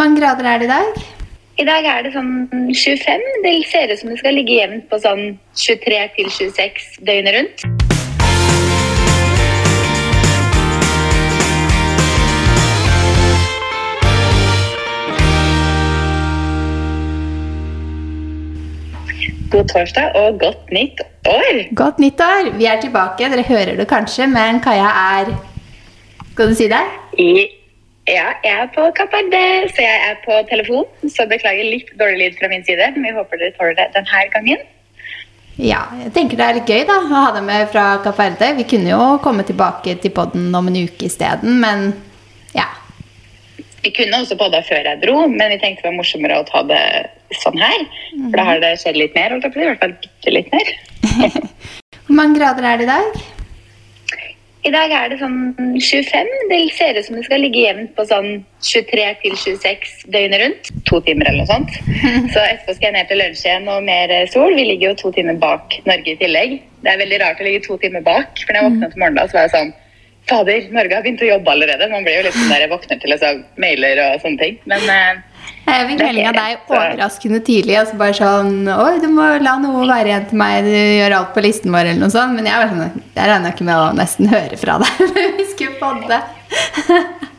mange grader er det i dag? I dag er det sånn 25. Det ser ut som det skal ligge jevnt på sånn 23 til 26 døgnet rundt. God torsdag og godt nytt år! Godt nytt år! Vi er tilbake. Dere hører det kanskje, men Kaja er Skal du si det? I, ja, jeg er på Kapp så jeg er på telefon. Så beklager litt dårlig lyd fra min side, men vi håper dere tåler det denne gangen. Ja, jeg tenker det er litt gøy da, å ha deg med fra Kapp Vi kunne jo komme tilbake til podden om en uke isteden, men ja. Vi kunne også podda før jeg dro, men vi tenkte det var morsommere å ta det sånn her. For da har det skjedd litt mer, holdt jeg på å si. I hvert fall bitte litt mer. Hvor mange grader er det i dag? I dag er det sånn 25. Det ser ut som det skal ligge jevnt på sånn 23 til 26 døgnet rundt. To timer eller noe sånt. Så etterpå skal jeg ned til lunsj igjen og mer sol. Vi ligger jo to timer bak Norge i tillegg. Det er veldig rart å ligge to timer bak, for når jeg våkna til morgenen, så var jeg sånn Fader, Norge har begynt å jobbe allerede. Man blir jo litt sånn der jeg våkner til liksom, mailer og sånne ting. Men eh, Jeg fikk melding av deg overraskende tidlig. Altså bare sånn Oi, du må la noe være igjen til meg. Du gjør alt på listen vår, eller noe sånt. Men jeg var sånn Jeg regna ikke med å nesten høre fra deg når vi skulle podde.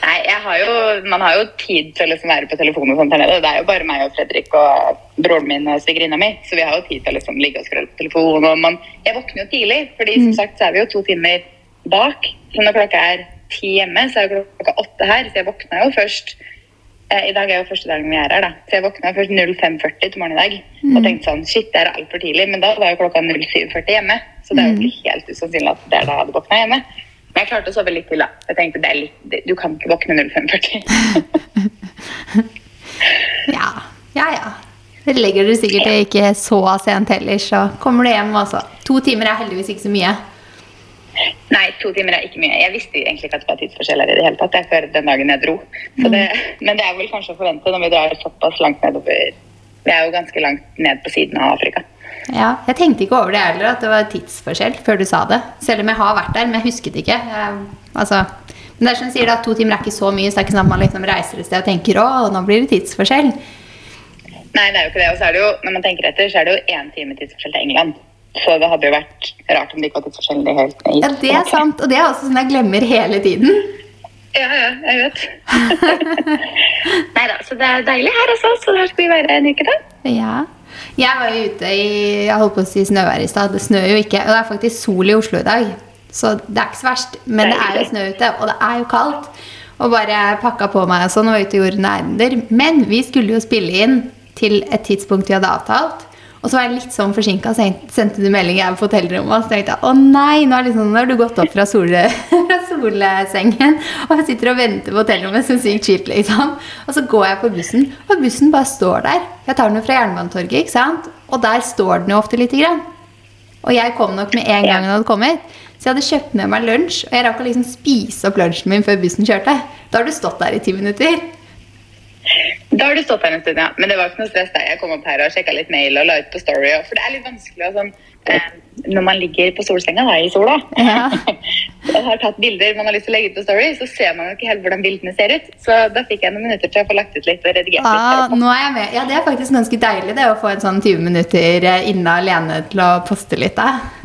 Nei, jeg har jo, man har jo tid til å liksom være på telefonen og sånt her nede. Det er jo bare meg og Fredrik og broren min og svigerinna mi. Så vi har jo tid til å liksom ligge og scrolle på telefonen. Og man, jeg våkner jo tidlig, fordi som sagt så er vi jo to timer bak. Så når klokka er ti hjemme, så er jo klokka åtte her. Så jeg våkna jo først eh, I dag er jo første dagen vi er her, da. Så jeg våkna først 05.40 til morgen i dag. Og tenkte sånn Shit, det er altfor tidlig. Men da var jo klokka 07.40 hjemme. Så det er jo ikke helt usannsynlig at det er da jeg hadde våkna hjemme. Men jeg klarte å sove litt til, da. Jeg tenkte det er litt, Du kan ikke våkne 05.40. Ja, ja. ja. Det legger du sikkert ikke så sent heller, så kommer du hjem altså. To timer er heldigvis ikke så mye. Nei, to timer er ikke mye. Jeg visste egentlig ikke at det var tidsforskjell her i det hele tatt. Jeg før den dagen jeg dro. Så det, men det er vel kanskje å forvente når vi drar såpass langt nedover. Vi er jo ganske langt ned på siden av Afrika. Ja, Jeg tenkte ikke over det heller, at det var tidsforskjell før du sa det. Selv om jeg har vært der, men jeg husket ikke. Jeg, altså, men det er som du sier da, To timer er ikke så mye, så det er ikke sånn at man liksom reiser et sted og tenker å, nå blir det tidsforskjell. Nei, det er jo ikke det. Og så er det jo, når man tenker etter, så er det jo én time tidsforskjell til England. Så det hadde jo vært rart om det ikke var tidsforskjell i helt ned. Ja, det er sant, og det er også sånn jeg glemmer hele tiden. Ja, ja, jeg vet. Nei da, så det er deilig her også. Så her skal vi være en uke, da. Ja. Jeg var jo ute i jeg holdt på å si snøvær i stad. Det snør jo ikke. Og det er faktisk sol i Oslo i dag. Så det er ikke så verst. Men det er jo snø ute, og det er jo kaldt. Og bare pakka på meg og sånn og var ute og gjorde ærender. Men vi skulle jo spille inn til et tidspunkt vi hadde avtalt. Og så var jeg litt sånn forsinka, så sendte du melding jeg er på hotellrommet. Og så tenkte jeg å nei, nå liksom, nå har du gått opp fra, sole, fra solsengen. Og jeg sitter og venter på hotellrommet som sykt kjipt, liksom. Og så går jeg på bussen, og bussen bare står der. Jeg tar den jo fra Jernbanetorget, ikke sant. Og der står den jo ofte lite grann. Og jeg kom nok med en gang den hadde kommet. Så jeg hadde kjøpt med meg lunsj, og jeg rakk å liksom spise opp lunsjen min før bussen kjørte. Da har du stått der i ti minutter. Da har du stått her en stund, ja. Men det var ikke noe stress der. Jeg kom opp her og sjekka litt mail og la ut på Story. For det er litt vanskelig å sånn eh, Når man ligger på solsenga da, i sola Ja. og har tatt bilder man har lyst til å legge ut på Story, så ser man jo ikke helt hvordan bildene ser ut. Så da fikk jeg noen minutter til å få lagt ut litt og redigert. Ah, nå er jeg med. Ja, det er faktisk ganske deilig det å få en sånn 20 minutter eh, inne alene til å poste litt. Da.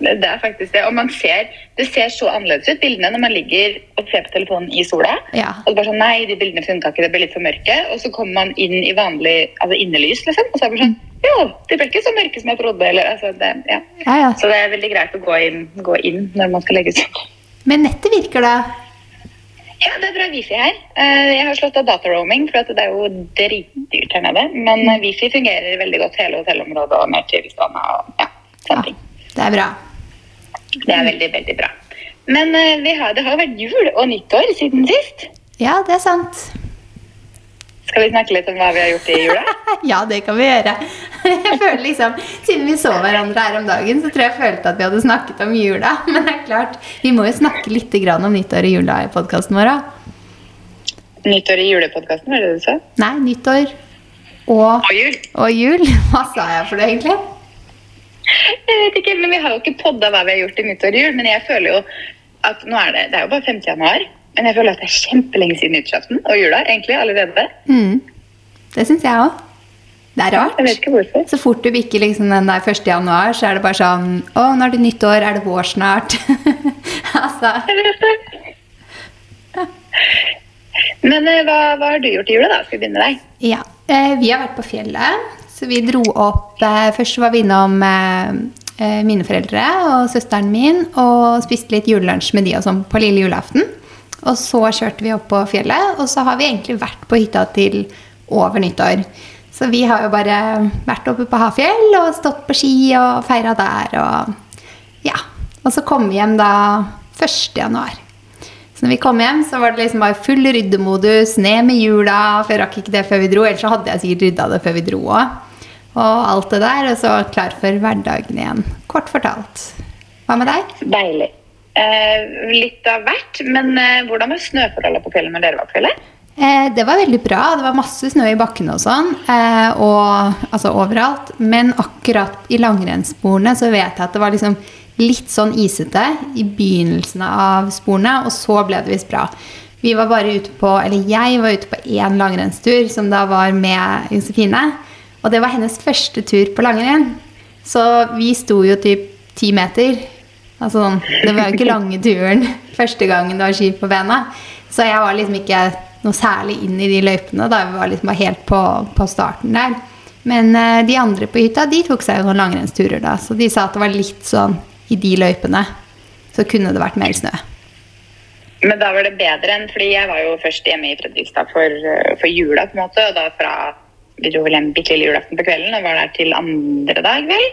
Det er faktisk det. Og man ser, det ser så annerledes ut, bildene, når man ligger og ser på telefonen i sola. Ja. Og bare sånn, nei, de bildene fra ikke, det ble litt for mørke. Og så kommer man inn i vanlig altså innelys, liksom. Og så er det bare sånn Jo, de ble ikke så mørke som jeg trodde. Eller, altså, det, ja. Ja, ja. Så det er veldig greit å gå inn, gå inn når man skal legge seg. Men nettet virker da. Ja, det er bra wifi her. Eh, Jeg har slått av dataroaming, for det er jo dritdyrt her nede. Men eh, wifi fungerer veldig godt hele hotellområdet og ned til og ja, Ja, sånne ting. det er bra. Det er veldig, veldig bra. Men eh, vi har, det har vært jul og nyttår siden sist. Ja, det er sant. Skal vi snakke litt om hva vi har gjort i jula? Ja, det kan vi gjøre. Jeg føler liksom, Siden vi så hverandre her om dagen, så tror jeg jeg følte at vi hadde snakket om jula. Men det er klart, vi må jo snakke litt grann om nyttår og jula i podkasten vår òg. Nyttår i julepodkasten, var det det du sa? Nei, nyttår og, Og jul. og jul. Hva sa jeg for det, egentlig? Jeg vet ikke, men Vi har jo ikke podda hva vi har gjort i nyttår og jul, men jeg føler jo at nå er det, det er jo bare 5. januar. Men jeg føler at det er kjempelenge siden nyttårsaften og jula egentlig allerede. Mm. Det syns jeg òg. Det er rart. Jeg vet ikke hvorfor. Så fort du bikker liksom den der 1. januar, så er det bare sånn Å, nå er det nyttår. Er det vår snart? altså Jeg vet det. Men eh, hva, hva har du gjort i jula, da? Skal vi begynne med deg? Ja. Eh, vi har vært på fjellet. Så vi dro opp eh, Først var vi innom eh, eh, mine foreldre og søsteren min og spiste litt julelunsj med de og sånn på lille julaften. Og så kjørte vi opp på fjellet, og så har vi egentlig vært på hytta til over nyttår. Så vi har jo bare vært oppe på Hafjell og stått på ski og feira der og ja. Og så kom vi hjem da 1. januar. Så når vi kom hjem, så var det liksom bare full ryddemodus, ned med hjula. For jeg rakk ikke det før vi dro, ellers så hadde jeg sikkert rydda det før vi dro òg. Og alt det der. Og så klar for hverdagen igjen. Kort fortalt. Hva med deg? Deilig. Eh, litt av hvert, men eh, hvordan var snøforholdet på fjellet når dere var på fjellet? Eh, det var veldig bra. Det var masse snø i bakkene og sånn. Eh, og altså overalt. Men akkurat i langrennssporene så vet jeg at det var liksom litt sånn isete i begynnelsen av sporene, og så ble det visst bra. Vi var bare ute på, eller Jeg var ute på én langrennstur, som da var med Josefine. Og det var hennes første tur på langrenn. Så vi sto jo typ ti meter. Altså, sånn, det var jo ikke lange turen første gangen det var ski på bena. Så jeg var liksom ikke noe særlig inn i de løypene. da Vi var liksom bare helt på, på starten der. Men uh, de andre på hytta de tok seg jo noen langrennsturer da. Så de sa at det var litt sånn i de løypene. Så kunne det vært mer snø. Men da var det bedre enn Fordi jeg var jo først hjemme i Fredrikstad for, eh, for jula, på en måte. Og da fra Vi dro vel hjem bitte lille julaften på kvelden og var der til andre dag, vel.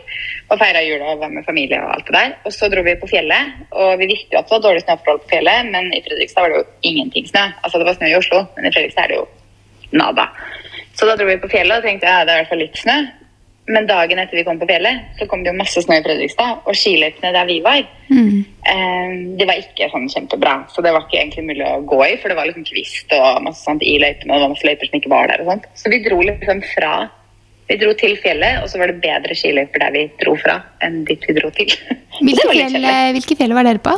Og feira jula og var med familie og alt det der. Og så dro vi på fjellet. Og vi visste jo at det var dårlig snøforhold på fjellet, men i Fredrikstad var det jo ingenting snø. Altså det var snø i Oslo, men i Fredrikstad er det jo nada. Så da dro vi på fjellet og tenkte ja, det er i hvert fall litt snø. Men dagen etter vi kom på fjellet, så kom det jo masse snø i Fredrikstad. Og skiløypene der vi var, eh, de var ikke sånn kjempebra. Så det var ikke egentlig mulig å gå i, for det var liksom kvist og masse sånt i løypene. Og det var masse løyper som ikke var der og sånt. Så vi dro liksom fra Vi dro til fjellet, og så var det bedre skiløyper der vi dro fra, enn dit vi dro til. Hvilke fjell, hvilke fjell var dere på?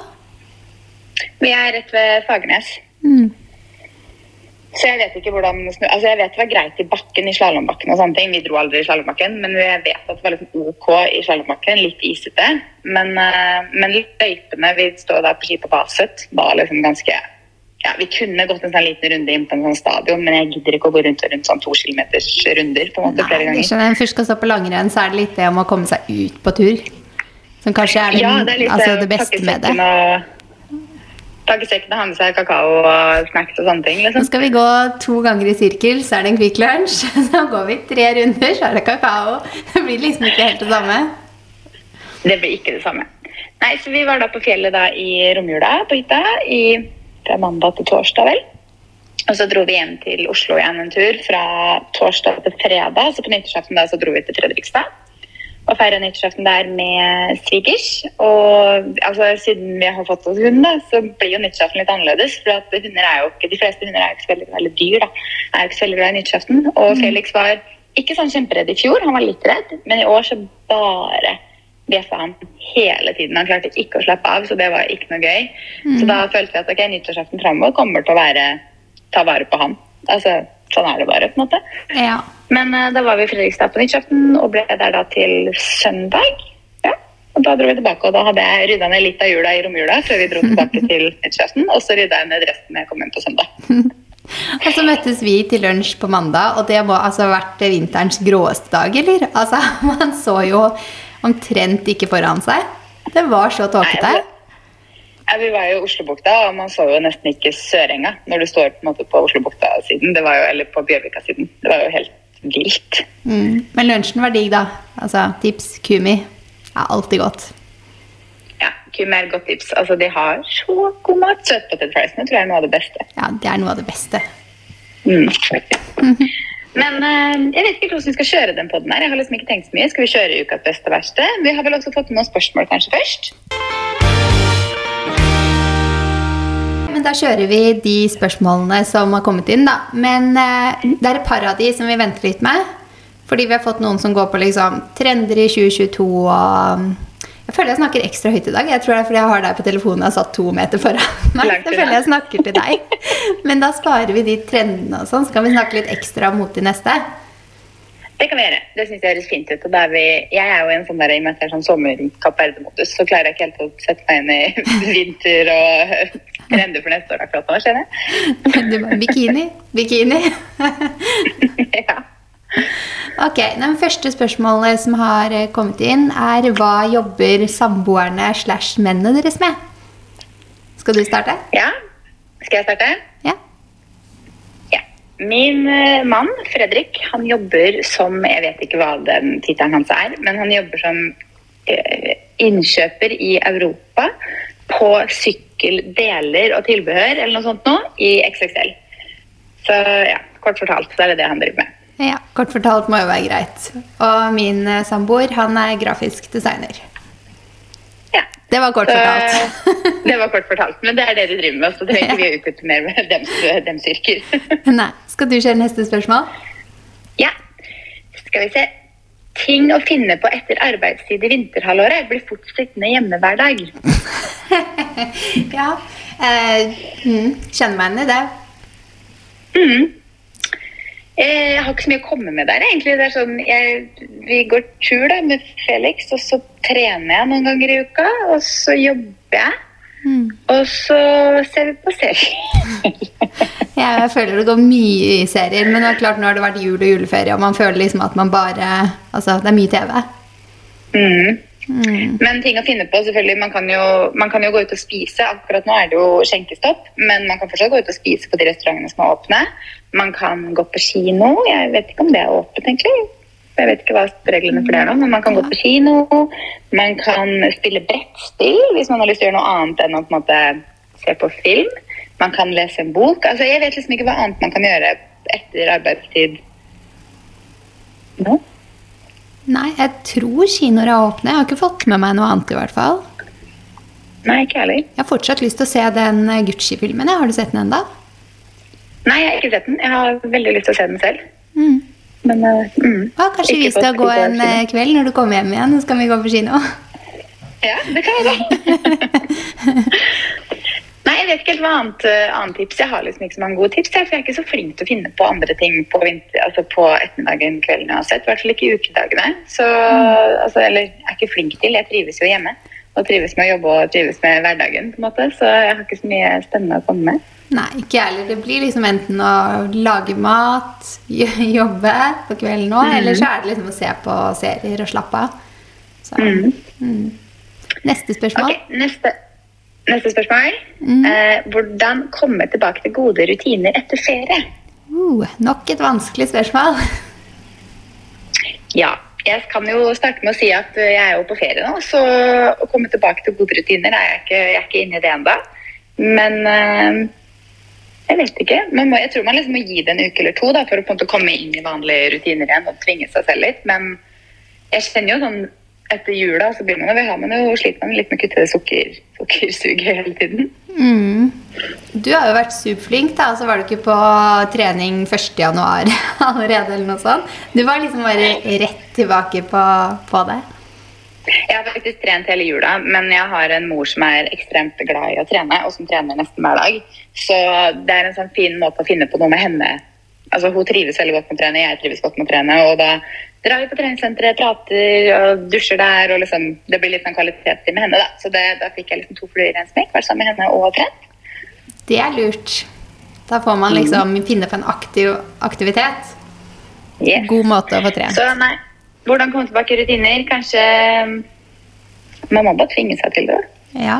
Vi er rett ved Fagernes. Mm. Så jeg vet ikke hvordan. Altså jeg vet det var greit i bakken, i slalåmbakken og sånne ting. Vi dro aldri i slalåmbakken, men jeg vet at det var liksom OK i slalåmbakken. Litt isete. Men, eh, men løypene vi står der på ski på Baset, var liksom ganske ja, Vi kunne gått en sånn liten runde inn på en sånn stadion, men jeg gidder ikke å gå rundt og rundt sånn to kilometers runder på en måte Nei, flere ganger. jeg. Når man først skal stå på langrenn, så er det litt det om å komme seg ut på tur. Som kanskje er, den, Ja, det er litt altså, det beste med det. og Pakkesekken har ha med seg kakao og snacks og sånne ting. Nå liksom. skal vi gå to ganger i sirkel, så er det en Kvikk Lunsj. Så går vi tre runder, så er det kakao. Det blir liksom ikke helt det samme. Det blir ikke det samme. Nei, så Vi var da på fjellet da i romjula på hytta i, fra mandag til torsdag, vel. Og så dro vi hjem til Oslo igjen en tur fra torsdag til fredag. Så på nyttårsaften da så dro vi til Fredrikstad og feira nyttårsaften der med svigers. Og altså, siden vi har fått oss hund, da, så blir jo nyttårsaften litt annerledes. For at hunder er jo ikke, de fleste hunder er jo ikke så veldig, eller dyr da, er jo ikke så veldig glad i nyttårsaften. Og Felix var ikke sånn kjemperedd i fjor, han var litt redd, men i år så bare bjeffa han hele tiden. Han klarte ikke å slappe av, så det var ikke noe gøy. Så da følte vi at ok, nyttårsaften framover kommer til å være ta vare på han. Altså, sånn er det bare, på en måte. Ja. Men eh, da var vi i Fredrikstad på nyttårsaften og ble der da til søndag. Ja, og Da dro vi tilbake, og da hadde jeg rydda ned litt av jula i romjula før vi dro tilbake til nyttårsaften. Og så rydda jeg ned resten når jeg kom hjem på søndag. Og så møttes vi til lunsj på mandag, og det må altså ha vært vinterens gråeste dag, eller? Altså, man så jo omtrent ikke foran seg. Det var så tåkete. Nei, Ja, vi var jo i Oslobukta, og man så jo nesten ikke Sørenga når du står på, på Oslobukta-siden. Det var jo, Eller på Bjørvika-siden. Det var jo helt vilt. Mm. Men lunsjen var digg, da. Altså, tips, kumi. er alltid godt. Ja, Kumi er et godt tips. Altså, De har så god mat. Søtpotetfriesene tror jeg er noe av det beste. Ja, det er noe av det beste. Mm, faktisk. Men uh, jeg vet ikke hvordan vi skal kjøre den podden her. Jeg har liksom ikke tenkt så mye. Skal vi kjøre ukas beste og verste? Vi har vel også fått med noen spørsmål kanskje først. Men da kjører vi de spørsmålene som har kommet inn, da. Men eh, det er et par av de som vi venter litt med. Fordi vi har fått noen som går på liksom trender i 2022 og Jeg føler jeg snakker ekstra høyt i dag. Jeg tror det er fordi jeg har deg på telefonen og har satt to meter foran meg. Så føler jeg snakker til deg. Men da sparer vi de trendene og sånn, så kan vi snakke litt ekstra mot de neste. Det kan vi gjøre. Det synes jeg høres fint ut. Og er vi, jeg er jo en sånn der, i og med at jeg er sånn sommer-Kapp Verde-modus, så klarer jeg ikke helt å sette meg inn i vinter og trender for neste år akkurat nå, kjenner jeg. Du bare bikini, bikini. ja. Ok, den Første spørsmålet som har eh, kommet inn, er hva jobber samboerne slash mennene deres med? Skal du starte? ja. Skal jeg starte? Ja. Ja. Min eh, mann, Fredrik, han jobber som Jeg vet ikke hva den tittelen hans er, men han jobber som eh, innkjøper i Europa på sykkeldeler og tilbehør eller noe sånt nå i XXL. Så ja, kort fortalt så er det det han driver med. Ja, Kort fortalt må jo være greit. Og min eh, samboer, han er grafisk designer. Ja. Det var kort Så, fortalt. det var kort fortalt, men det er det de driver med. Så trenger ikke vi å utnytte mer med dems, dems yrker. Nei. Skal du kjøre neste spørsmål? Ja, skal vi se. Ting å finne på etter arbeidstid i vinterhalvåret blir fort sittende hjemme hver dag. ja. Eh, mm, kjenner meg igjen i det. Mhm. Eh, Jeg har ikke så mye å komme med der, egentlig. Det er sånn, jeg, vi går tur da, med Felix, og så trener jeg noen ganger i uka. Og så jobber jeg, Mm. og så ser vi på serier. Ja, jeg føler det går mye i serier, men det er klart nå har det vært jul og juleferie, og man føler liksom at man bare Altså, det er mye TV. Mm. Mm. Men ting å finne på, selvfølgelig. Man kan, jo, man kan jo gå ut og spise. Akkurat nå er det jo skjenkestopp, men man kan fortsatt gå ut og spise på de restaurantene som er åpne. Man kan gå på kino. Jeg vet ikke om det er åpent, egentlig. Jeg vet ikke hva reglene for det er nå, men man kan gå på kino. Man kan spille brettspill hvis man har lyst til å gjøre noe annet enn å på en måte se på film. Man kan lese en bok. Altså, jeg vet liksom ikke hva annet man kan gjøre etter arbeidstid nå. Nei, jeg tror kinoer er åpne. Jeg har ikke fått med meg noe annet, i hvert fall. Nei, ikke heller. Jeg har fortsatt lyst til å se den eh, Gucci-filmen. Har du sett den enda? Nei, jeg har ikke sett den. Jeg har veldig lyst til å se den selv. Mm. Men eh, mm. ah, kanskje vi skal gå en eh, kveld når du kommer hjem igjen, så skal vi gå på kino. Ja, det kan vi da. Nei, jeg vet ikke helt hva annet, eh, annet tips. Jeg har liksom ikke så mange gode tips. For jeg er ikke så flink til å finne på andre ting på, vinter, altså på ettermiddagen, kvelden uansett. I hvert fall ikke i ukedagene. Så, altså, eller jeg er ikke flink til. Jeg trives jo hjemme. Og trives med å jobbe og trives med hverdagen. på en måte. Så jeg har ikke så mye spennende å komme med. Nei, ikke jeg heller. Det blir liksom enten å lage mat, jobbe på kvelden òg, eller så er det liksom å se på serier og slappe av. Så. Mm. Neste spørsmål. Okay, neste, neste spørsmål. Mm. Eh, hvordan komme tilbake til gode rutiner etter ferie? Uh, nok et vanskelig spørsmål. Ja, jeg kan jo starte med å si at eh, jeg er jo på ferie nå, så å komme tilbake til gode rutiner er jeg ikke, jeg er ikke inne i det ennå. Men eh, jeg vet ikke. Man jeg tror man liksom må gi det en uke eller to da, for å komme inn i vanlige rutiner igjen og tvinge seg selv litt. Men jeg kjenner jo sånn etter jula så begynner man, har man jo, sliter man litt med å kutte det sukker, sukkersuget hele tiden. Mm. Du har jo vært superflink, da, og så var du ikke på trening 1. januar allerede, eller noe sånt. Du var liksom bare rett tilbake på, på det. Jeg har faktisk trent hele jula, men jeg har en mor som er ekstremt glad i å trene, og som trener nesten hver dag. Så det er en sånn fin måte å finne på noe med henne. Altså, hun trives veldig godt med å trene, jeg trives godt med å trene, og da drar vi på treningssenteret, prater og dusjer der, og liksom, det blir litt sånn kvalitetstid med henne, da. Så det, da fikk jeg liksom to fluer i en smekk, vært sammen med henne og trent. Det er lurt. Da får man liksom finne på en aktiv aktivitet. Yes. God måte å få trent. Så nei, hvordan komme tilbake i rutiner? Kanskje man må bare tvinge seg til det. Ja.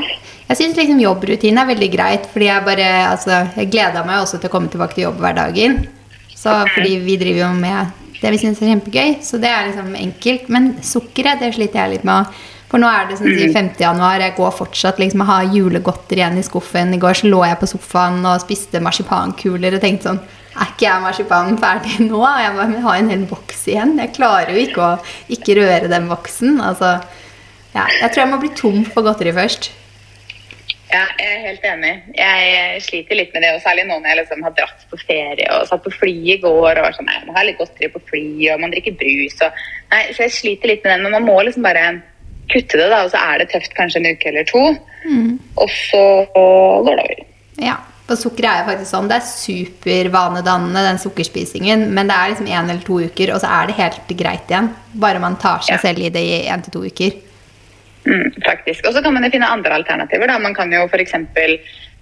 Jeg syns liksom jobbrutinen er veldig greit, fordi jeg bare altså, Jeg gleda meg også til å komme tilbake til jobb hver dagen. Så, fordi vi driver jo med det vi syns er kjempegøy. Så det er liksom enkelt. Men sukkeret, det sliter jeg litt med. For nå er det sånn si 5. januar, jeg går fortsatt liksom og har julegodter igjen i skuffen. I går så lå jeg på sofaen og spiste marsipankuler og tenkte sånn Er ikke jeg marsipanen ferdig nå? Jeg bare, har en hel boks igjen. Jeg klarer jo ikke å ikke røre den boksen. Altså, ja, jeg tror jeg må bli tom for godteri først. Ja, jeg er helt enig. Jeg sliter litt med det, og særlig nå når jeg liksom har dratt på ferie og satt på fly i går og var sånn, nei, man har litt godteri på fly, og man drikker brus og Nei, så jeg sliter litt med den, men man må liksom bare kutte det, da, og så er det tøft kanskje en uke eller to. Mm. Og så går det over. Ja, for sukker er jo faktisk sånn. Det er supervanedannende, den sukkerspisingen. Men det er liksom én eller to uker, og så er det helt greit igjen. Bare man tar seg Ja. selv i det i én til to uker. Mm, faktisk. Og så kan man jo finne andre alternativer. Da. Man kan jo f.eks.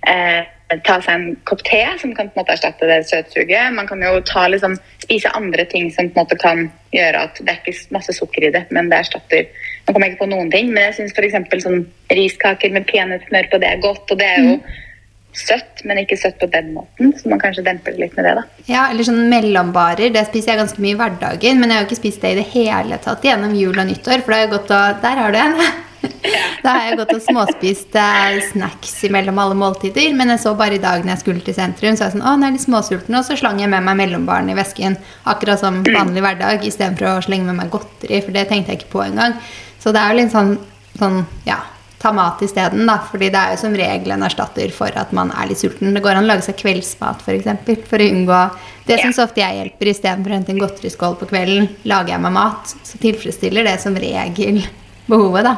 Eh, ta seg en kopp te, som kan på en måte erstatte det søtsuget. Man kan jo ta, liksom, spise andre ting som på en måte kan gjøre at det er ikke masse sukker i det, men det erstatter Nå kommer jeg ikke på noen ting, men jeg syns f.eks. sånn riskaker med peanøttsmør på, det er godt. Og det er jo søtt, men ikke søtt på den måten, så man kanskje demper det litt med det, da. Ja, eller sånn mellombarer. Det spiser jeg ganske mye i hverdagen. Men jeg har jo ikke spist det i det hele tatt gjennom jul og nyttår. For det har jeg gått og Der har du en! Da har jeg gått og småspist eh, snacks mellom alle måltider. Men jeg så bare i dag når jeg skulle til sentrum, så jeg sånn Å, nå er jeg litt småsulten. Og så slang jeg med meg mellombaren i vesken. Akkurat som vanlig hverdag. Istedenfor å slenge med meg godteri, for det tenkte jeg ikke på engang. Så det er jo litt sånn, sånn ja, ta mat isteden, da. Fordi det er jo som regel en erstatter for at man er litt sulten. Det går an å lage seg kveldsmat, f.eks. For, eksempel, for å unngå Det Ja. syns ofte jeg hjelper. Istedenfor å hente en godteriskål på kvelden, lager jeg meg mat. Så tilfredsstiller det som regel behovet, da.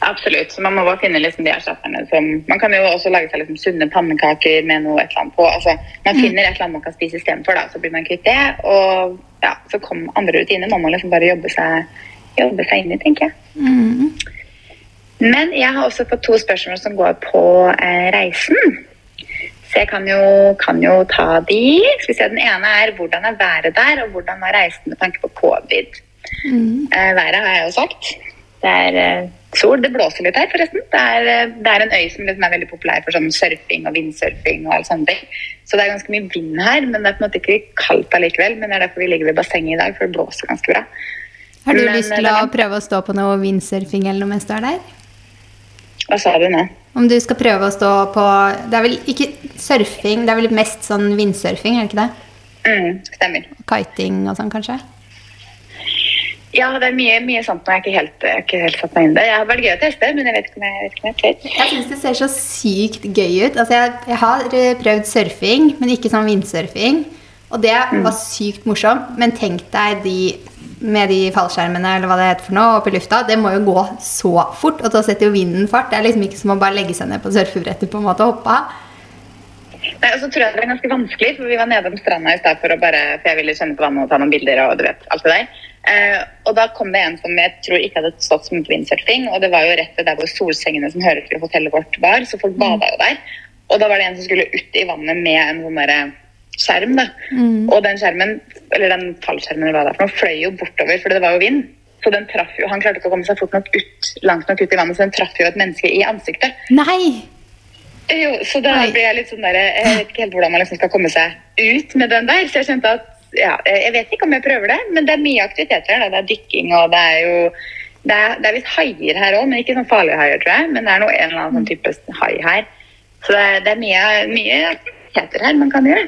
Absolutt. Så man må bare finne liksom de erstatterne som Man kan jo også lage seg liksom sunne pannekaker med noe et eller annet på. Altså, man finner et eller annet man kan spise istedenfor, da. Så blir man kvitt det. Og ja, så kommer andre rutiner. må Man liksom bare jobbe seg, jobbe seg inn i, tenker jeg. Mm. Men jeg har også fått to spørsmål som går på eh, reisen. Så jeg kan jo, kan jo ta de. Skal vi se, Den ene er hvordan er været der, og hvordan var reisen med tanke på covid. Mm. Eh, været har jeg jo sagt. Det er eh, sol. Det blåser litt her, forresten. Det er, eh, det er en øy som liksom er veldig populær for sånn surfing og vindsurfing. og alle sånne ting. Så det er ganske mye vind her, men det er på en måte ikke kaldt allikevel. Men det er derfor vi ligger ved bassenget i dag, for det blåser ganske bra. Har du Men, lyst til eh, å prøve å stå på noe vindsurfing eller noe mens du er der? Hva sa du nå? Om du skal prøve å stå på Det er vel ikke surfing, det er vel mest sånn vindsurfing, er det ikke det? Mm, stemmer. Kiting og sånn, kanskje? Ja, det er mye, mye sånt nå. Jeg har ikke helt, jeg har ikke helt satt meg inn i det. Jeg har vært gøy å teste, men jeg vet ikke om jeg, vet ikke om jeg tør. Jeg syns det ser så sykt gøy ut. Altså, jeg, jeg har eh, prøvd surfing, men ikke sånn vindsurfing. Og det var sykt morsomt. Men tenk deg de med de fallskjermene eller hva det heter for noe, oppe i lufta. Det må jo gå så fort, og da setter jo vinden fart. Det er liksom ikke som å bare legge seg ned på surfebrettet på en måte og hoppe av. Nei, og så tror jeg det var ganske vanskelig, for vi var nede om stranda i stad for å bare For jeg ville kjenne på vannet og ta noen bilder og du vet, alt det der. Eh, og da kom det en som jeg tror ikke hadde stått som windsurfing, og det var jo rett ved der hvor solsengene som hører til hotellet vårt var, så folk bada jo der. Og da var det en som skulle ut i vannet med en sånn derre skjerm, da. Og den skjermen, eller den fallskjermen eller hva det er for noe, fløy jo bortover, for det var jo vind. Så den traff jo, Han klarte ikke å komme seg fort nok ut, langt nok ut i vannet, så den traff jo et menneske i ansiktet. Nei! Jo, så da blir jeg litt sånn der, Jeg vet ikke helt hvordan man liksom skal komme seg ut med den der. Så jeg skjønte at ja, Jeg vet ikke om jeg prøver det, men det er mye aktiviteter her. Det er dykking, og det er jo Det er, det er visst haier her òg, men ikke sånn farlige haier, tror jeg. Men det er noe, en eller annen sånn type hai her. Så det er, det er mye, mye aktiviteter her man kan gjøre.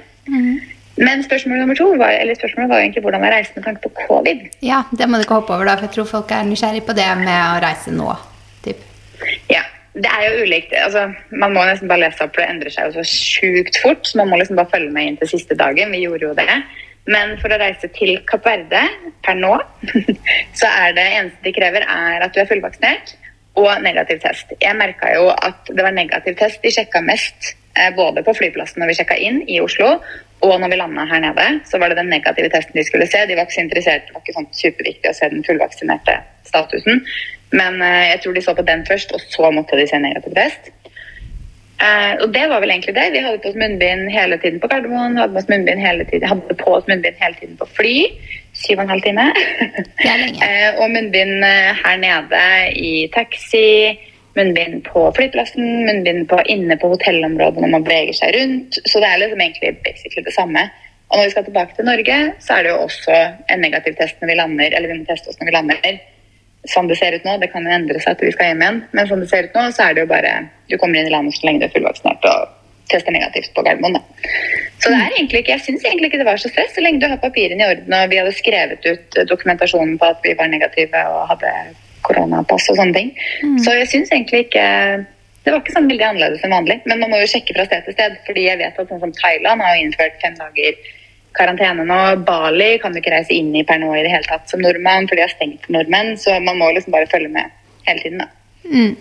Men spørsmål nummer to var, eller spørsmålet var egentlig hvordan var reisen med tanke på covid. Ja, det må du ikke hoppe over, da, for jeg tror folk er nysgjerrig på det med å reise nå. Typ. Ja, det er jo ulikt. Altså, man må nesten bare lese opp, for det endrer seg jo så sjukt fort. Så man må liksom bare følge med inn til siste dagen. Vi gjorde jo det. Men for å reise til Kapp Verde per nå, så er det eneste de krever, er at du er fullvaksinert og negativ test. Jeg merka jo at det var negativ test de sjekka mest, eh, både på flyplassen når vi sjekka inn i Oslo, og når vi landa her nede, så var det den negative testen de skulle se. De var ikke så interessert, det var ikke sånn superviktig å se den fullvaksinerte statusen. Men eh, jeg tror de så på den først, og så måtte de se negativ test. Eh, og det var vel egentlig det. Vi hadde på oss munnbind hele tiden på Gardermoen. Hadde på oss munnbind hele tiden, hadde på oss munnbind hele tiden på fly. Syv og en halv time. Eh, og munnbind her nede i taxi. Munnbind på flyplassen, munnbind på, inne på hotellområdet når man beveger seg rundt. Så det er liksom egentlig basically det samme. Og når vi skal tilbake til Norge, så er det jo også en negativ test når vi lander. Eller vi må teste oss når vi lander. Sånn det ser ut nå, det kan jo endre seg til vi skal hjem igjen, men sånn det ser ut nå, så er det jo bare Du kommer inn i landet så lenge du er fullvaksinert og tester negativt på Gardermoen. Da. Så det er egentlig ikke, jeg syns egentlig ikke det var så stress, så lenge du har papirene i orden og vi hadde skrevet ut dokumentasjonen på at vi var negative og hadde koronapass og sånne ting. Så jeg syns egentlig ikke det var ikke sånn veldig annerledes enn vanlig. Men man må jo sjekke fra sted til sted. fordi jeg vet at sånn som Thailand har innført fem dager karantene nå. Bali kan du ikke reise inn i per nå i det hele tatt som nordmann, for de har stengt for nordmenn. Så man må liksom bare følge med hele tiden, da. Mm.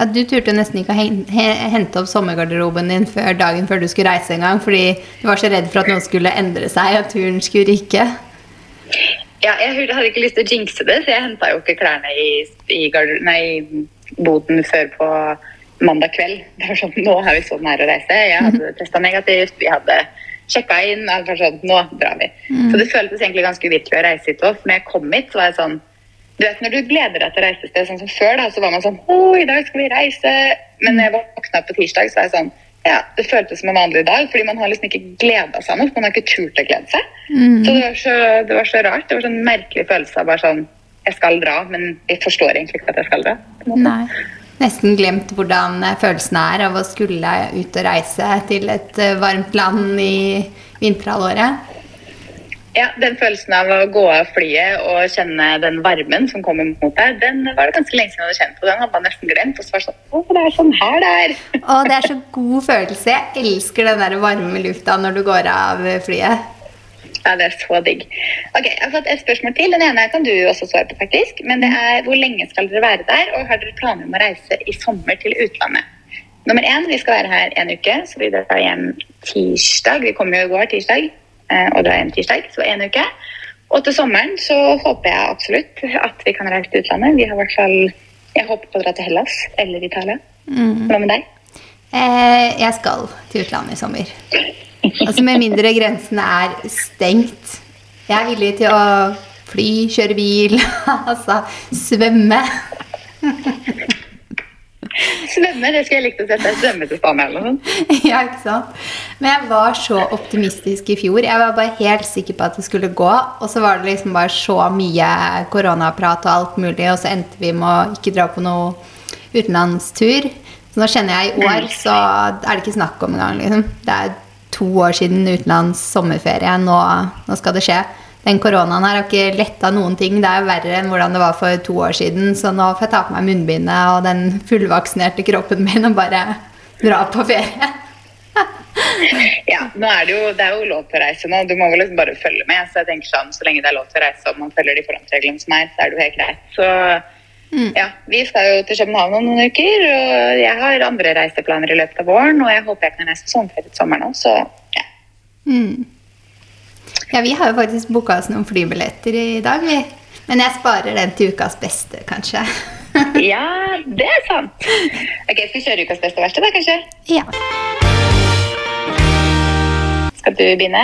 Ja, du turte nesten ikke å hente opp sommergarderoben din før dagen før du skulle reise en gang, fordi du var så redd for at noe skulle endre seg, og turen skulle rykke. Ja, jeg hadde ikke lyst til å jinxe det, så jeg henta jo ikke klærne i, i, nei, i boden før på mandag kveld. Det var sånn, Nå er vi så nære å reise. Jeg hadde testa negativt, vi hadde sjekka inn. og sånn, Nå drar vi. Så det føltes egentlig ganske uvirkelig å reise hit òg. For når jeg kom hit, så var jeg sånn du vet, Når du gleder deg til å reise et sted, sånn som før, da, så var man sånn Å, i dag skal vi reise. Men når jeg våkna på tirsdag, så var jeg sånn Ja, det føltes som en vanlig dag, fordi man har liksom ikke gleda seg noe. Man har ikke turt å glede seg. Så det var så, det var så rart. Det var sånn merkelig følelse av bare sånn Jeg skal dra, men jeg forstår egentlig ikke at jeg skal dra. Nei. Nesten glemt hvordan eh, følelsen er av å skulle ut og reise til et eh, varmt land i vinterhalvåret. Ja, Den følelsen av å gå av flyet og kjenne den varmen som kommer mot deg, den var det ganske lenge siden jeg hadde kjent på. Den hadde man nesten glemt. Og så var det sånn Å, det er sånn her det er. Å, det er så god følelse. Jeg elsker den der varme lufta når du går av flyet. Ja, det er så digg. Ok, Jeg har fått et spørsmål til. Den ene kan du også svare på, faktisk. Men det er hvor lenge skal dere være der, og har dere planer om å reise i sommer til utlandet? Nummer én, vi skal være her en uke, så vi drar hjem tirsdag. Vi kommer jo i går tirsdag, eh, og drar hjem tirsdag, så en uke. Og til sommeren så håper jeg absolutt at vi kan reise til utlandet. Vi har i hvert fall Jeg håper på å dra til Hellas eller Italia. Hva med deg? Eh, jeg skal til utlandet i sommer. Altså Med mindre grensene er stengt. Jeg er villig til å fly, kjøre bil, altså svømme. Svømme, det skulle jeg likt å sette. Svømme til Spania eller noe. Ja, ikke sant? Men jeg var så optimistisk i fjor. Jeg var bare helt sikker på at det skulle gå. Og så var det liksom bare så mye koronaprat og alt mulig, og så endte vi med å ikke dra på noe utenlandstur. Så nå kjenner jeg i år så er det ikke snakk om engang. Liksom. Det er to år siden utenlands sommerferie. Nå, nå skal det skje. Den koronaen her har ikke letta noen ting. Det er verre enn hvordan det var for to år siden. Så nå får jeg ta på meg munnbindet og den fullvaksinerte kroppen min og bare dra på ferie. Ja, nå er det, jo, det er jo lov til å reise nå. Du må vel liksom bare følge med. Så jeg tenker sånn, så lenge det er lov til å reise og man følger de forhåndsreglene som er, så er det jo helt greit. Så ja, vi skal jo til København om noen uker, og jeg har andre reiseplaner i løpet av våren, og jeg håper jeg kan reise på sommerferie til sommeren òg, så ja. Mm. Ja, vi har jo faktisk booka oss noen flybilletter i dag, vi. Men jeg sparer den til ukas beste, kanskje. Ja, det er sant. Ok, Skal vi kjøre ukas beste og verste, da, kanskje? ja. Skal du begynne?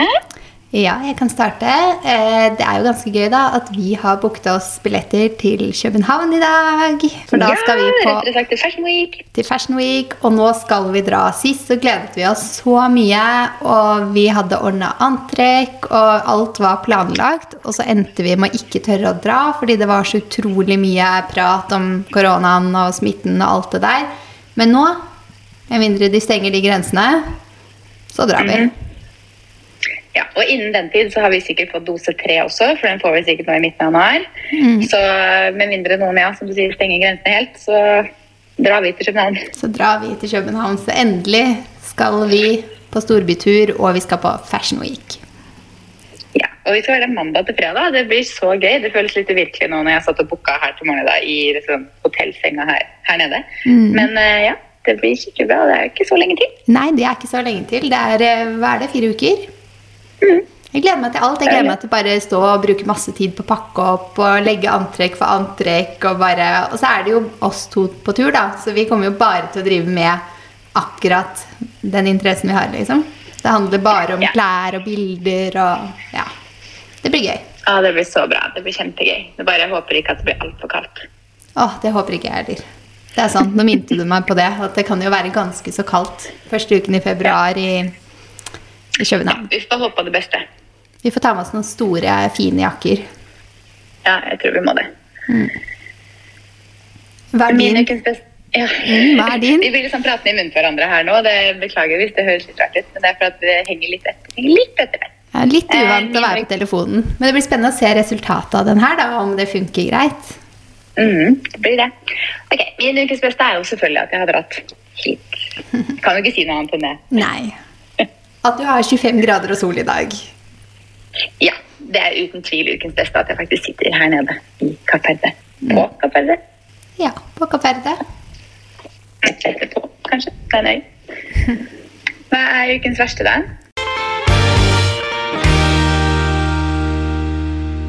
Ja, jeg kan starte. Eh, Det er jo ganske gøy da at vi har booket oss billetter til København i dag. For da skal vi på rettere sagt til Fashion Week. til Fashion Week, og nå skal vi dra. Sist så gledet vi oss så mye, og vi hadde ordna antrekk, og alt var planlagt. Og så endte vi med å ikke tørre å dra, fordi det var så utrolig mye prat om koronaen og smitten og alt det der. Men nå, med mindre de stenger de grensene, så drar vi. Ja, og innen den tid så har vi sikkert fått dose tre også, for den får vi sikkert nå i midten av januar. Så med mindre noen ja, som du sier, stenger grensene helt, så drar vi til København. Så drar vi til København, så endelig skal vi på storbytur, og vi skal på Fashion Week. Ja, og vi skal være mandag til fredag. Det blir så gøy. Det føles litt uvirkelig nå når jeg satt og booka her til morgen i dag i liksom, hotellsenga her, her nede. Men eh, ja, det blir skikkelig bra. Det er jo ikke så lenge til. Nei, det er ikke så lenge til. Det er, eh, hva er det, fire uker? Jeg gleder meg til alt. Jeg gleder meg til bare stå og bruke masse tid på å pakke opp og legge antrekk for antrekk. Og, bare, og så er det jo oss to på tur, da, så vi kommer jo bare til å drive med akkurat den interessen vi har. liksom. Det handler bare om Ja. klær og bilder og ja. Det blir gøy. Ja, det blir så bra. Det blir kjempegøy. Jeg bare håper ikke at det blir altfor kaldt. Åh, det håper ikke jeg heller. Det er sant, Nå minte du meg på det. At det kan jo være ganske så kaldt første uken i februar i, i København. Vi får håpe på det beste. Vi får ta med oss noen store, fine jakker. Ja, jeg tror vi må det. Hva er din? ja. Mm, hva er din? Vi blir liksom pratende i munnen på hverandre her nå. Det Beklager hvis det høres litt rart ut, men det er for at det henger litt etter. Henger litt etter. Ja, litt Eh, uvant å være på telefonen. Men det blir spennende å se resultatet av den her, da, om det funker greit. Mm, det blir det. Ok, Min ukes beste er jo selvfølgelig at jeg har dratt hit. Kan jo ikke si noe annet enn det. Nei. At du har 25 grader og sol i dag. Ja, det er uten tvil ukens beste at jeg faktisk sitter her nede i Kaperde. På Kaperde. Ja, på Kaperde. Etterpå, kanskje. Det er nøye. Hva er ukens verste, da?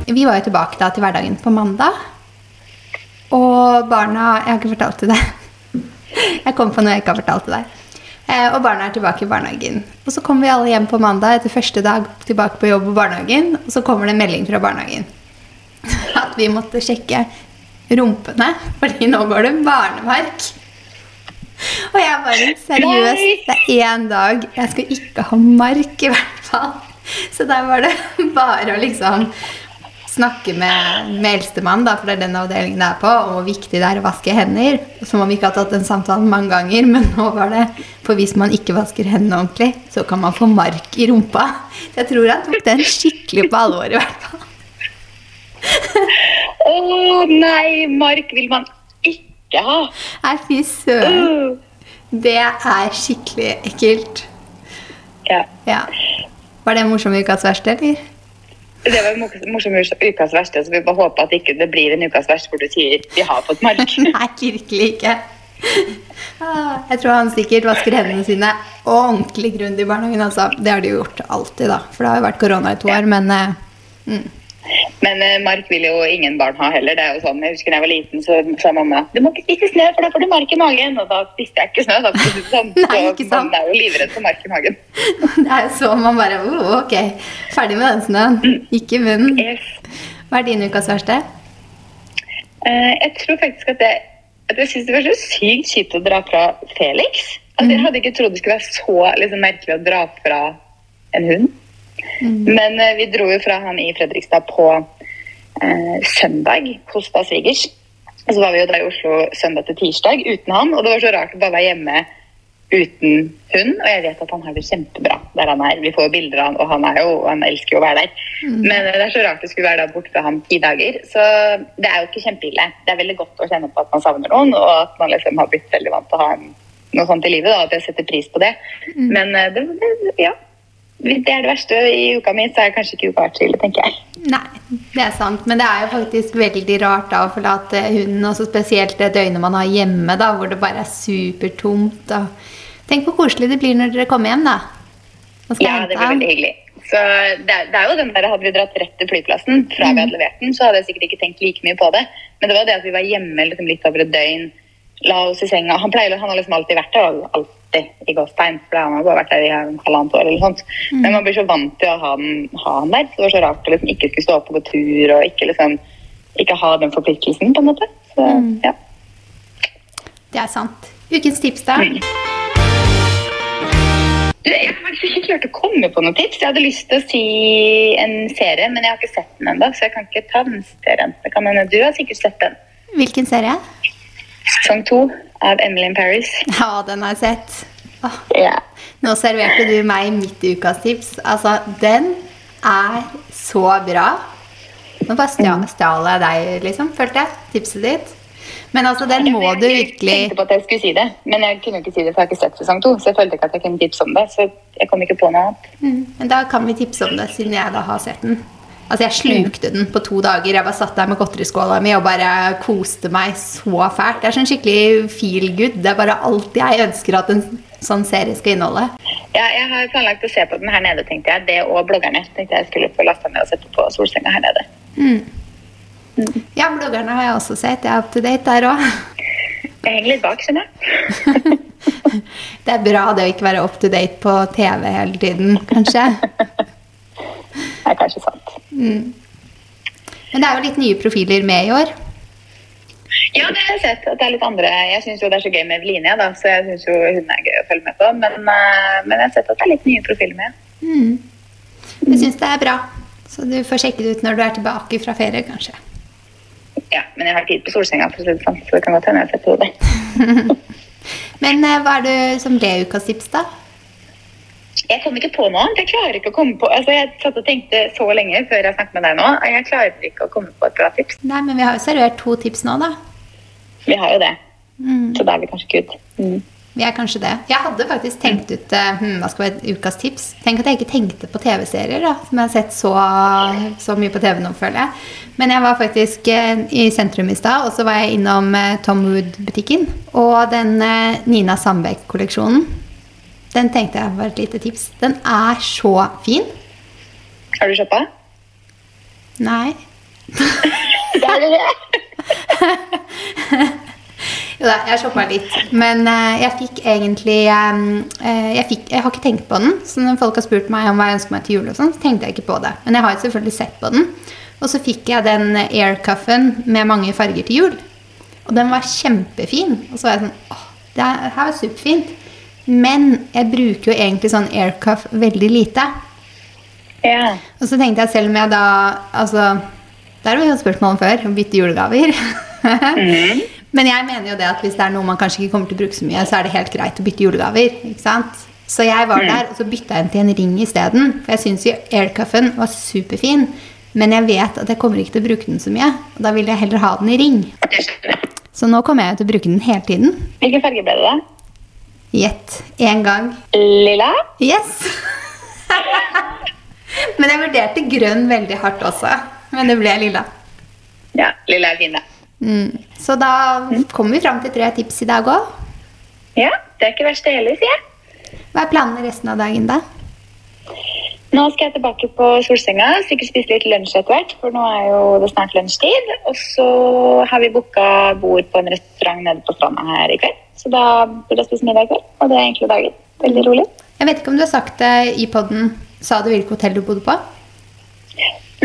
Vi var jo tilbake da til hverdagen på mandag. Og barna Jeg har ikke fortalt til det. Jeg kom på noe jeg ikke har fortalt til deg. Eh, og barna er tilbake i barnehagen. Og så kommer vi alle hjem på mandag etter første dag tilbake på jobb og barnehagen. Og så kommer det en melding fra barnehagen at vi måtte sjekke rumpene, fordi nå går det barnemark. Og jeg bare Seriøst, det er én dag. Jeg skal ikke ha mark, i hvert fall. Så der var det bare å liksom snakke med, med eldstemann, da, for det er den avdelingen det er på, og hvor viktig det er å vaske hender. Som om vi ikke har tatt den samtalen mange ganger, men nå var det For hvis man ikke vasker hendene ordentlig, så kan man få mark i rumpa. Så jeg tror han tok den skikkelig på alvor, i hvert fall. Å nei, mark vil man ikke ha. Nei, fy søren. Uh. Det er skikkelig ekkelt. Ja. Ja. Var det en morsom ukas verste, eller? Det var en morsom ukas verste, så vi bare håper at ikke det blir en ukas verste hvor du sier 'vi har fått mark'. Nei, virkelig ikke. Ah, Jeg tror han sikkert vasker hendene sine ordentlig grundig i barnehagen. Altså. Det har de jo gjort alltid, da. For det har jo vært korona i to år. Men eh, mm. Men eh, mark vil jo ingen barn ha heller. Det er jo sånn, Jeg husker da jeg var liten, så sa mamma du må ikke spise snø, for da får du mark i magen. Og da spiste jeg ikke snø. Da, sånn. Nei, ikke sant. man er jo livredd for mark i magen. det er jo så man bare oh, Ok, ferdig med den snøen. Ikke i munnen. Yes. Hva er din ukas verste? Eh, jeg tror faktisk at, det, at jeg synes det var så sykt kjipt å dra fra Felix. Altså, Jeg hadde ikke trodd det skulle være så liksom, merkelig å dra fra en hund. Men eh, vi dro jo fra han i Fredrikstad på eh, søndag hos da svigers. Og så var vi jo der i Oslo søndag til tirsdag uten han, og det var så rart å bare være hjemme uten hund. Og jeg vet at han har det kjempebra der han er. Vi får jo bilder av han, og han, er jo, han elsker jo å være der. Men eh, det er så rart det skulle være da borte fra ham ti dager. Så det er jo ikke kjempeille. Det er veldig godt å kjenne på at man savner noen, og at man liksom har blitt veldig vant til å ha en, noe sånt i livet. da, At jeg setter pris på det. Men eh, det, det, ja. Hvis det er det verste i uka mi, så er det kanskje ikke uka vært så tenker jeg. Nei, det er sant. Men det er jo faktisk veldig rart da å forlate hunden, og spesielt det døgnet man har hjemme, da, hvor det bare er supertomt. Og... Tenk hvor koselig det blir når dere kommer hjem, da. Ja, det blir veldig hyggelig. Så det er, det er jo den der, Hadde vi dratt rett til flyplassen fra vi hadde levert den, så hadde jeg sikkert ikke tenkt like mye på det. Men det var det at vi var hjemme liksom, litt over et døgn, la oss i senga. Han pleier, han har liksom alltid vært der. Alltid i gåstegn, for han har bare vært der i halvannet år. eller sånt. Men man blir så vant til å ha, den, ha han der. Så det var så rart å liksom ikke skulle stå opp og gå tur og ikke liksom ikke ha den forpliktelsen, på en måte. Så, ja. Det er sant. Ukens tips, da? Du, jeg har faktisk ikke klart å komme på noen tips. Jeg hadde lyst til å si en serie, men jeg har ikke sett den ennå, så jeg kan ikke ta den serien. Det kan hende du har sikkert sett den. Hvilken serie? Sesong to av Emily in Paris. Ja, den har jeg sett. Åh, Ja. nå serverte du meg mitt ukas tips. Altså, den er så bra. Nå bare stjal, stjal jeg deg, liksom, følte jeg. Tipset ditt. Men altså, den må du virkelig Jeg tenkte på at jeg skulle si det, men jeg kunne ikke si det, for jeg har ikke sett sesong to. Så jeg følte ikke at jeg kunne tipse om det, så jeg kom ikke på noe annet. Mm, Men da kan vi tipse om det, siden jeg da har sett den. Altså, jeg slukte den på to dager. Jeg bare satt der med godteriskåla mi og bare koste meg så fælt. Det er sånn skikkelig feel good. Det er bare alt jeg ønsker at en sånn serie skal inneholde. Ja, jeg har planlagt å se på den her nede, tenkte jeg. Det og bloggerne. Tenkte jeg skulle få lasta ned og sette på solsenga her nede. Ja, bloggerne har jeg også sett. Jeg er up to date der òg. Jeg henger litt bak, skjønner jeg. Det er bra det å ikke være up to date på TV hele tiden, kanskje. Det er kanskje sant. Men det er jo litt nye profiler med i år. Ja, det har jeg sett. at det er litt andre. Jeg syns jo det er så gøy med Eveline, da, så jeg syns jo hun er gøy å følge med på. Men, eh, men jeg har sett at det er litt nye profiler med. Jeg syns det er bra. Så du får sjekke det ut når du er tilbake fra ferie, kanskje. Ja, men jeg har tid på solsenga, for å si det sånn, så det kan godt hende jeg setter hodet. Men eh, hva er det som ble ukas tips, da? Jeg kom ikke på noe annet. Jeg klarer ikke å komme på Altså, Jeg satt og tenkte så lenge før jeg snakket med deg nå. og Jeg klarer ikke å komme på et bra tips. Nei, men vi har jo servert to tips nå, da. Vi har jo det. Mm. Så da er vi kanskje good. Mm. Vi er kanskje det. Jeg hadde faktisk tenkt ut eh, hm, hva skal være ukas tips. Tenk at jeg ikke tenkte på TV-serier, da, som jeg har sett så, så mye på TV nå, føler jeg. Men jeg var faktisk eh, i sentrum i stad, og så var jeg innom eh, Tom Wood-butikken. Og den Nina Sandbeck-kolleksjonen, den tenkte jeg var et lite tips. Den er så fin. Har du shoppa? Nei. Det er det. Jo da, jeg shoppa litt. Men uh, jeg fikk egentlig um, uh, jeg, fikk, jeg har ikke tenkt på den. Så når folk har spurt meg om hva jeg ønsker meg til jul, og sånn, så tenkte jeg ikke på det. Men jeg har selvfølgelig sett på den. Og så fikk jeg den aircuffen med mange farger til jul. Og den var kjempefin. Og så var jeg sånn åh, det her var superfint. Men jeg bruker jo egentlig sånn aircuff veldig lite. Ja. Og så tenkte jeg selv om jeg da Altså, der har vi jo spørsmål om før, å bytte julegaver. Men jeg mener jo det at hvis det er noe man kanskje ikke kommer til å bruke så mye, så er det helt greit å bytte julegaver. ikke sant? Så jeg var der, og så bytta jeg den til en ring isteden. For jeg syns jo aircuffen var superfin. Men jeg vet at jeg kommer ikke til å bruke den så mye. Og da vil jeg heller ha den i ring. Så nå kommer jeg til å bruke den hele tiden. Hvilken farge ble det, da? Gjett. Én gang. Lilla? Yes! Men jeg vurderte grønn veldig hardt også. Men det ble lilla. Ja, lilla er fin, da. Mm. Så da kommer vi fram til tre tips i dag òg. Ja, det er ikke verst det heller, sier jeg. Hva er planene resten av dagen, da? Nå skal jeg tilbake på solsenga, sikkert spise litt lunsj etter hvert, for nå er jo det snart lunsjtid. Og så har vi booka bord på en restaurant nede på stranda her i kveld. Så da burde jeg spise middag i kveld, og det er egentlig dagen. Veldig rolig. Jeg vet ikke om du har sagt det i poden. Sa du hvilket hotell du bodde på?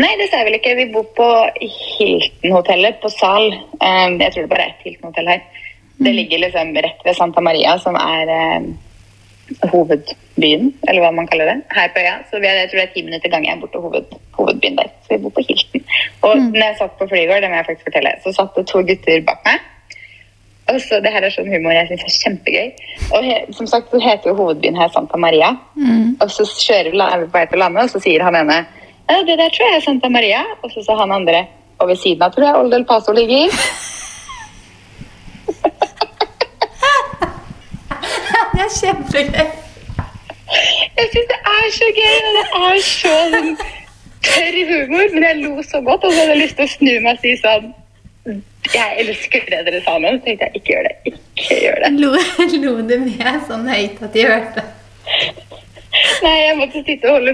Nei, det sa jeg vel ikke. Vi bor på Hilton-hotellet på Sal. Um, jeg tror det bare er et Hilton-hotell her. Det ligger liksom rett ved Santa Maria, som er um, hovedbyen, eller hva man kaller det, her på øya. Så vi er, jeg tror det er ti minutter gang jeg er bort til hoved, hovedbyen der. Så vi bor på Hilton. Og når jeg satt på Flygård, det må jeg faktisk fortelle, så satt det to gutter bak meg. Og så, det her er sånn humor jeg syns er kjempegøy. Og he, som sagt så heter jo hovedbyen her Santa Maria. Og så kjører vi på vei til landet, og så sier han ene det der tror jeg er Santa Maria. Og så sa han andre og ved siden av tror jeg Old El Paso ligger. Det er kjempegøy. Jeg syns det er så gøy, og det er så sånn tørr humor. Men jeg lo så godt, og så hadde jeg lyst til å snu meg og si sånn Jeg elsker det dere sa nå. Så tenkte jeg ikke gjør det. Ikke gjør det. Lo, lo du med sånn høyt at de hørte? Nei, jeg måtte sitte og holde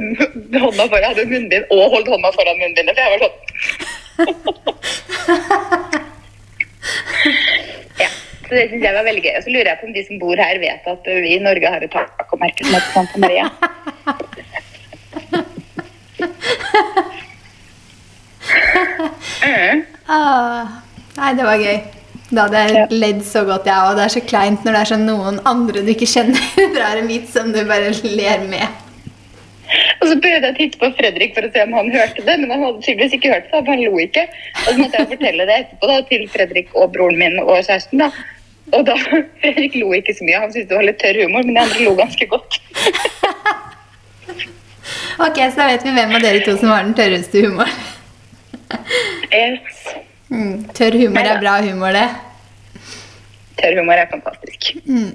hånda foran. Munnbind og holdt hånda foran munnbindet. For jeg var sånn Ja, så det syns jeg var veldig gøy. Og så lurer jeg på om de som bor her, vet at vi i Norge har et tacomerke som heter Santa Maria. Mm. Ah, nei, det var gøy. Da hadde jeg Ja. ledd så godt, jeg òg. Det er så kleint når det er sånn noen andre du ikke kjenner, drar en vits som du bare ler med. Og så prøvde jeg å titte på Fredrik for å se om han hørte det, men han hadde tydeligvis ikke hørt det, for han lo ikke. Og så måtte jeg fortelle det etterpå da, til Fredrik og broren min og kjæresten. da. Og da, Fredrik lo ikke så mye, han syntes det var litt tørr humor, men de andre lo ganske godt. Ok, så da vet vi hvem av dere to som har den tørreste humoren. Yes. Mm, tørr humor er bra humor, det. Tørr humor er fantastisk. Mm.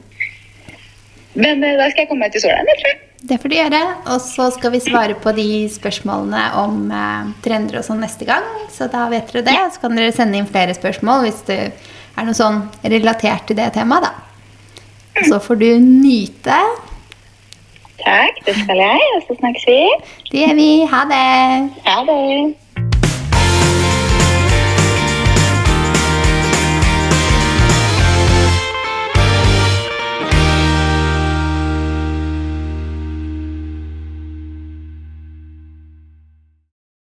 Men eh, da skal jeg komme meg til sola igjen, tror jeg. Det får du gjøre. Og så skal vi svare på de spørsmålene om eh, trender og sånn neste gang. Så da vet dere det. Så kan dere sende inn flere spørsmål hvis det er noe sånn relatert til det temaet, da. Og så får du nyte. Takk, det skal jeg, og så snakkes vi. Det gjør vi. Ha det. Ha det.